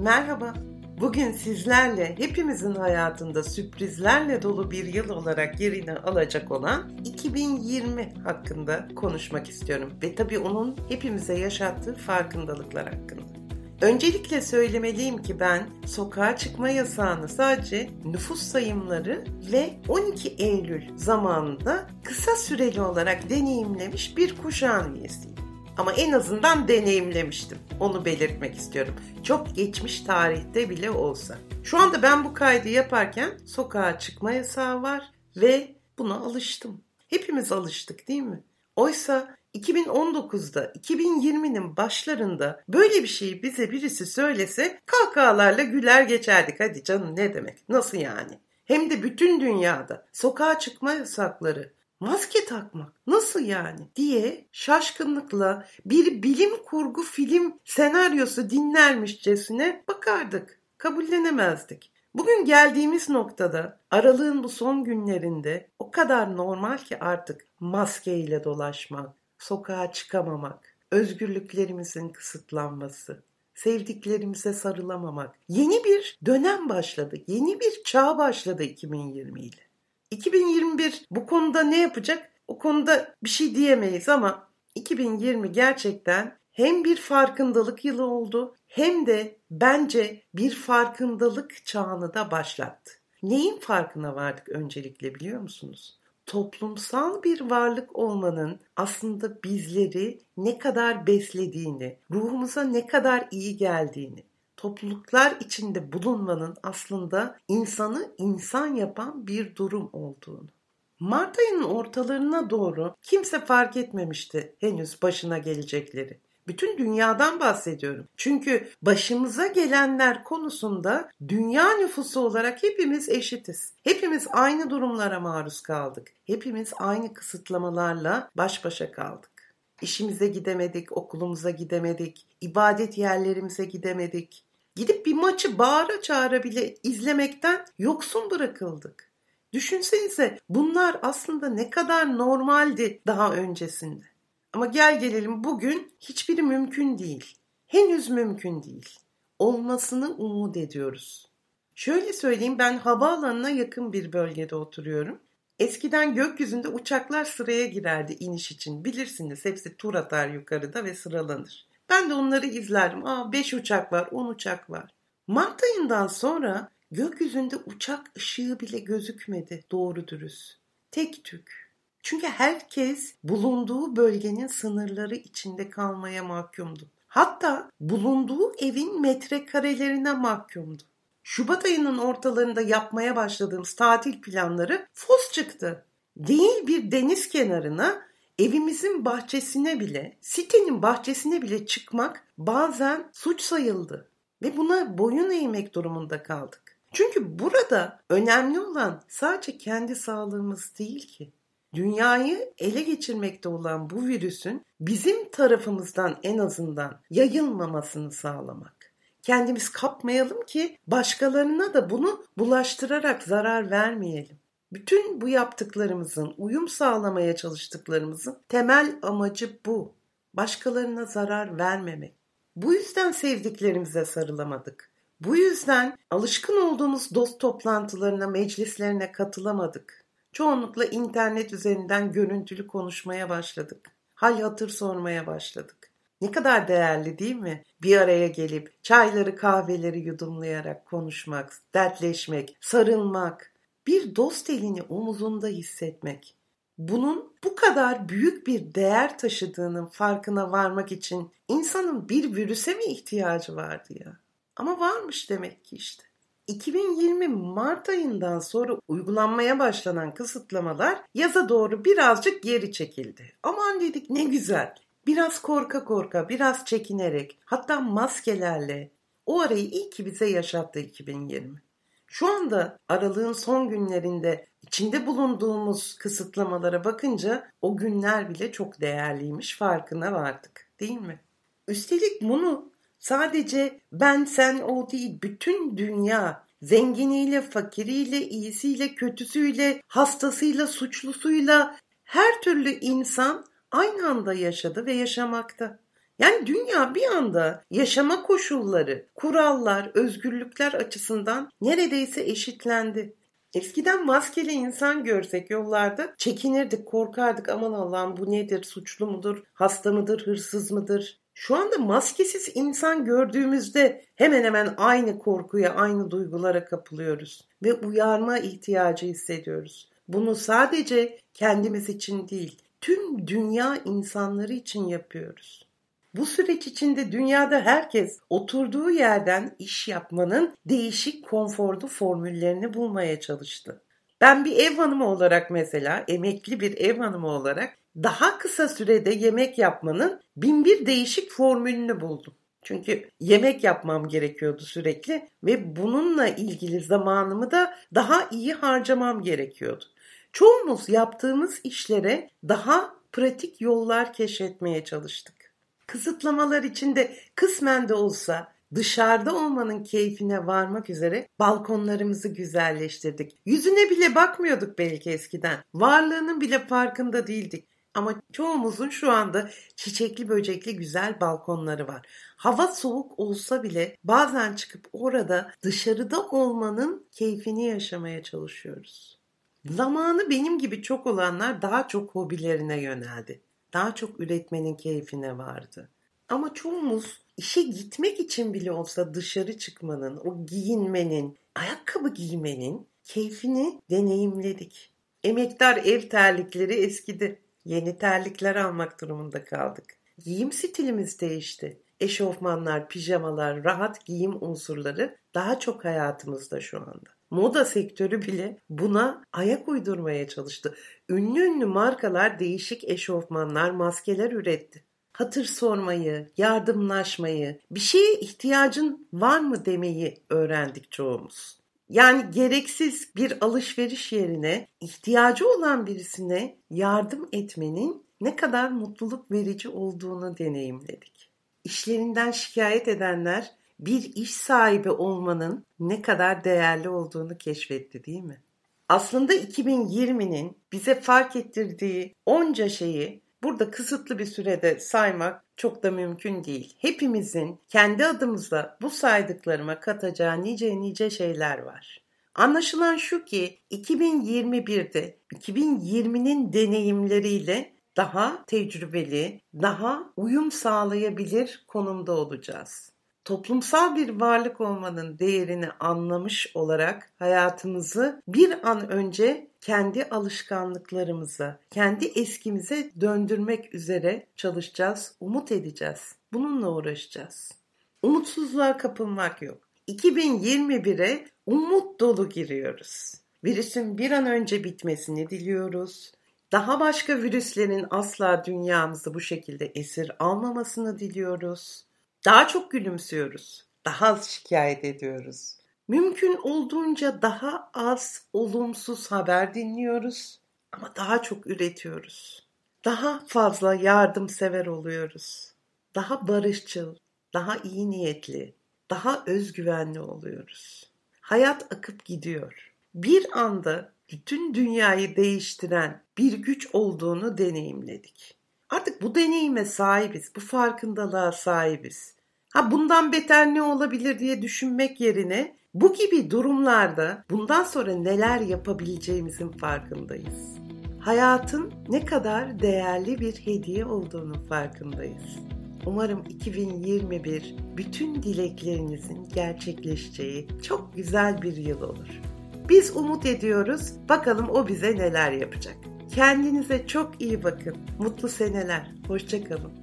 Merhaba. Bugün sizlerle hepimizin hayatında sürprizlerle dolu bir yıl olarak yerini alacak olan 2020 hakkında konuşmak istiyorum. Ve tabii onun hepimize yaşattığı farkındalıklar hakkında. Öncelikle söylemeliyim ki ben sokağa çıkma yasağını sadece nüfus sayımları ve 12 Eylül zamanında kısa süreli olarak deneyimlemiş bir kuşağın üyesiyim. Ama en azından deneyimlemiştim. Onu belirtmek istiyorum. Çok geçmiş tarihte bile olsa. Şu anda ben bu kaydı yaparken sokağa çıkma yasağı var ve buna alıştım. Hepimiz alıştık değil mi? Oysa 2019'da 2020'nin başlarında böyle bir şeyi bize birisi söylese kahkahalarla güler geçerdik. Hadi canım ne demek? Nasıl yani? Hem de bütün dünyada sokağa çıkma yasakları, maske takmak nasıl yani diye şaşkınlıkla bir bilim kurgu film senaryosu dinlermişçesine bakardık. Kabullenemezdik. Bugün geldiğimiz noktada aralığın bu son günlerinde o kadar normal ki artık maskeyle dolaşmak, sokağa çıkamamak, özgürlüklerimizin kısıtlanması, sevdiklerimize sarılamamak. Yeni bir dönem başladı, yeni bir çağ başladı 2020 ile. 2021 bu konuda ne yapacak? O konuda bir şey diyemeyiz ama 2020 gerçekten hem bir farkındalık yılı oldu hem de bence bir farkındalık çağını da başlattı. Neyin farkına vardık öncelikle biliyor musunuz? toplumsal bir varlık olmanın aslında bizleri ne kadar beslediğini, ruhumuza ne kadar iyi geldiğini, topluluklar içinde bulunmanın aslında insanı insan yapan bir durum olduğunu. Mart ayının ortalarına doğru kimse fark etmemişti henüz başına gelecekleri. Bütün dünyadan bahsediyorum. Çünkü başımıza gelenler konusunda dünya nüfusu olarak hepimiz eşitiz. Hepimiz aynı durumlara maruz kaldık. Hepimiz aynı kısıtlamalarla baş başa kaldık. İşimize gidemedik, okulumuza gidemedik, ibadet yerlerimize gidemedik. Gidip bir maçı bağıra çağıra bile izlemekten yoksun bırakıldık. Düşünsenize bunlar aslında ne kadar normaldi daha öncesinde. Ama gel gelelim bugün hiçbiri mümkün değil. Henüz mümkün değil. Olmasını umut ediyoruz. Şöyle söyleyeyim ben havaalanına yakın bir bölgede oturuyorum. Eskiden gökyüzünde uçaklar sıraya girerdi iniş için. Bilirsiniz hepsi tur atar yukarıda ve sıralanır. Ben de onları izlerdim. Aa 5 uçak var, 10 uçak var. Mart ayından sonra gökyüzünde uçak ışığı bile gözükmedi doğru dürüst. Tek tük. Çünkü herkes bulunduğu bölgenin sınırları içinde kalmaya mahkumdu. Hatta bulunduğu evin metrekarelerine mahkumdu. Şubat ayının ortalarında yapmaya başladığımız tatil planları fos çıktı. Değil bir deniz kenarına evimizin bahçesine bile, sitenin bahçesine bile çıkmak bazen suç sayıldı. Ve buna boyun eğmek durumunda kaldık. Çünkü burada önemli olan sadece kendi sağlığımız değil ki dünyayı ele geçirmekte olan bu virüsün bizim tarafımızdan en azından yayılmamasını sağlamak. Kendimiz kapmayalım ki başkalarına da bunu bulaştırarak zarar vermeyelim. Bütün bu yaptıklarımızın, uyum sağlamaya çalıştıklarımızın temel amacı bu. Başkalarına zarar vermemek. Bu yüzden sevdiklerimize sarılamadık. Bu yüzden alışkın olduğumuz dost toplantılarına, meclislerine katılamadık. Çoğunlukla internet üzerinden görüntülü konuşmaya başladık. Hal hatır sormaya başladık. Ne kadar değerli değil mi? Bir araya gelip çayları kahveleri yudumlayarak konuşmak, dertleşmek, sarılmak, bir dost elini omuzunda hissetmek. Bunun bu kadar büyük bir değer taşıdığının farkına varmak için insanın bir virüse mi ihtiyacı vardı ya? Ama varmış demek ki işte. 2020 Mart ayından sonra uygulanmaya başlanan kısıtlamalar yaza doğru birazcık geri çekildi. Aman dedik ne güzel. Biraz korka korka, biraz çekinerek, hatta maskelerle o arayı iyi ki bize yaşattı 2020. Şu anda aralığın son günlerinde içinde bulunduğumuz kısıtlamalara bakınca o günler bile çok değerliymiş farkına vardık değil mi? Üstelik bunu Sadece ben sen o değil bütün dünya zenginiyle, fakiriyle, iyisiyle, kötüsüyle, hastasıyla, suçlusuyla her türlü insan aynı anda yaşadı ve yaşamakta. Yani dünya bir anda yaşama koşulları, kurallar, özgürlükler açısından neredeyse eşitlendi. Eskiden maskeli insan görsek yollarda çekinirdik, korkardık. Aman Allah'ım bu nedir, suçlu mudur, hasta mıdır, hırsız mıdır? Şu anda maskesiz insan gördüğümüzde hemen hemen aynı korkuya, aynı duygulara kapılıyoruz ve uyarma ihtiyacı hissediyoruz. Bunu sadece kendimiz için değil, tüm dünya insanları için yapıyoruz. Bu süreç içinde dünyada herkes oturduğu yerden iş yapmanın değişik konforlu formüllerini bulmaya çalıştı. Ben bir ev hanımı olarak mesela, emekli bir ev hanımı olarak daha kısa sürede yemek yapmanın binbir değişik formülünü buldum. Çünkü yemek yapmam gerekiyordu sürekli ve bununla ilgili zamanımı da daha iyi harcamam gerekiyordu. Çoğumuz yaptığımız işlere daha pratik yollar keşfetmeye çalıştık. Kısıtlamalar içinde kısmen de olsa dışarıda olmanın keyfine varmak üzere balkonlarımızı güzelleştirdik. Yüzüne bile bakmıyorduk belki eskiden. Varlığının bile farkında değildik. Ama çoğumuzun şu anda çiçekli böcekli güzel balkonları var. Hava soğuk olsa bile bazen çıkıp orada dışarıda olmanın keyfini yaşamaya çalışıyoruz. Zamanı benim gibi çok olanlar daha çok hobilerine yöneldi. Daha çok üretmenin keyfine vardı. Ama çoğumuz işe gitmek için bile olsa dışarı çıkmanın, o giyinmenin, ayakkabı giymenin keyfini deneyimledik. Emektar ev terlikleri eskidi. Yeni terlikler almak durumunda kaldık. Giyim stilimiz değişti. Eşofmanlar, pijamalar, rahat giyim unsurları daha çok hayatımızda şu anda. Moda sektörü bile buna ayak uydurmaya çalıştı. Ünlü ünlü markalar değişik eşofmanlar, maskeler üretti. Hatır sormayı, yardımlaşmayı, bir şeye ihtiyacın var mı demeyi öğrendik çoğumuz. Yani gereksiz bir alışveriş yerine ihtiyacı olan birisine yardım etmenin ne kadar mutluluk verici olduğunu deneyimledik. İşlerinden şikayet edenler bir iş sahibi olmanın ne kadar değerli olduğunu keşfetti değil mi? Aslında 2020'nin bize fark ettirdiği onca şeyi burada kısıtlı bir sürede saymak çok da mümkün değil. Hepimizin kendi adımıza bu saydıklarıma katacağı nice nice şeyler var. Anlaşılan şu ki 2021'de 2020'nin deneyimleriyle daha tecrübeli, daha uyum sağlayabilir konumda olacağız. Toplumsal bir varlık olmanın değerini anlamış olarak hayatımızı bir an önce kendi alışkanlıklarımıza, kendi eskimize döndürmek üzere çalışacağız, umut edeceğiz. Bununla uğraşacağız. Umutsuzluğa kapılmak yok. 2021'e umut dolu giriyoruz. Virüsün bir an önce bitmesini diliyoruz. Daha başka virüslerin asla dünyamızı bu şekilde esir almamasını diliyoruz. Daha çok gülümsüyoruz. Daha az şikayet ediyoruz. Mümkün olduğunca daha az olumsuz haber dinliyoruz ama daha çok üretiyoruz. Daha fazla yardımsever oluyoruz. Daha barışçıl, daha iyi niyetli, daha özgüvenli oluyoruz. Hayat akıp gidiyor. Bir anda bütün dünyayı değiştiren bir güç olduğunu deneyimledik. Artık bu deneyime sahibiz, bu farkındalığa sahibiz. Ha bundan beter ne olabilir diye düşünmek yerine bu gibi durumlarda bundan sonra neler yapabileceğimizin farkındayız. Hayatın ne kadar değerli bir hediye olduğunu farkındayız. Umarım 2021 bütün dileklerinizin gerçekleşeceği çok güzel bir yıl olur. Biz umut ediyoruz. Bakalım o bize neler yapacak. Kendinize çok iyi bakın. Mutlu seneler. Hoşçakalın.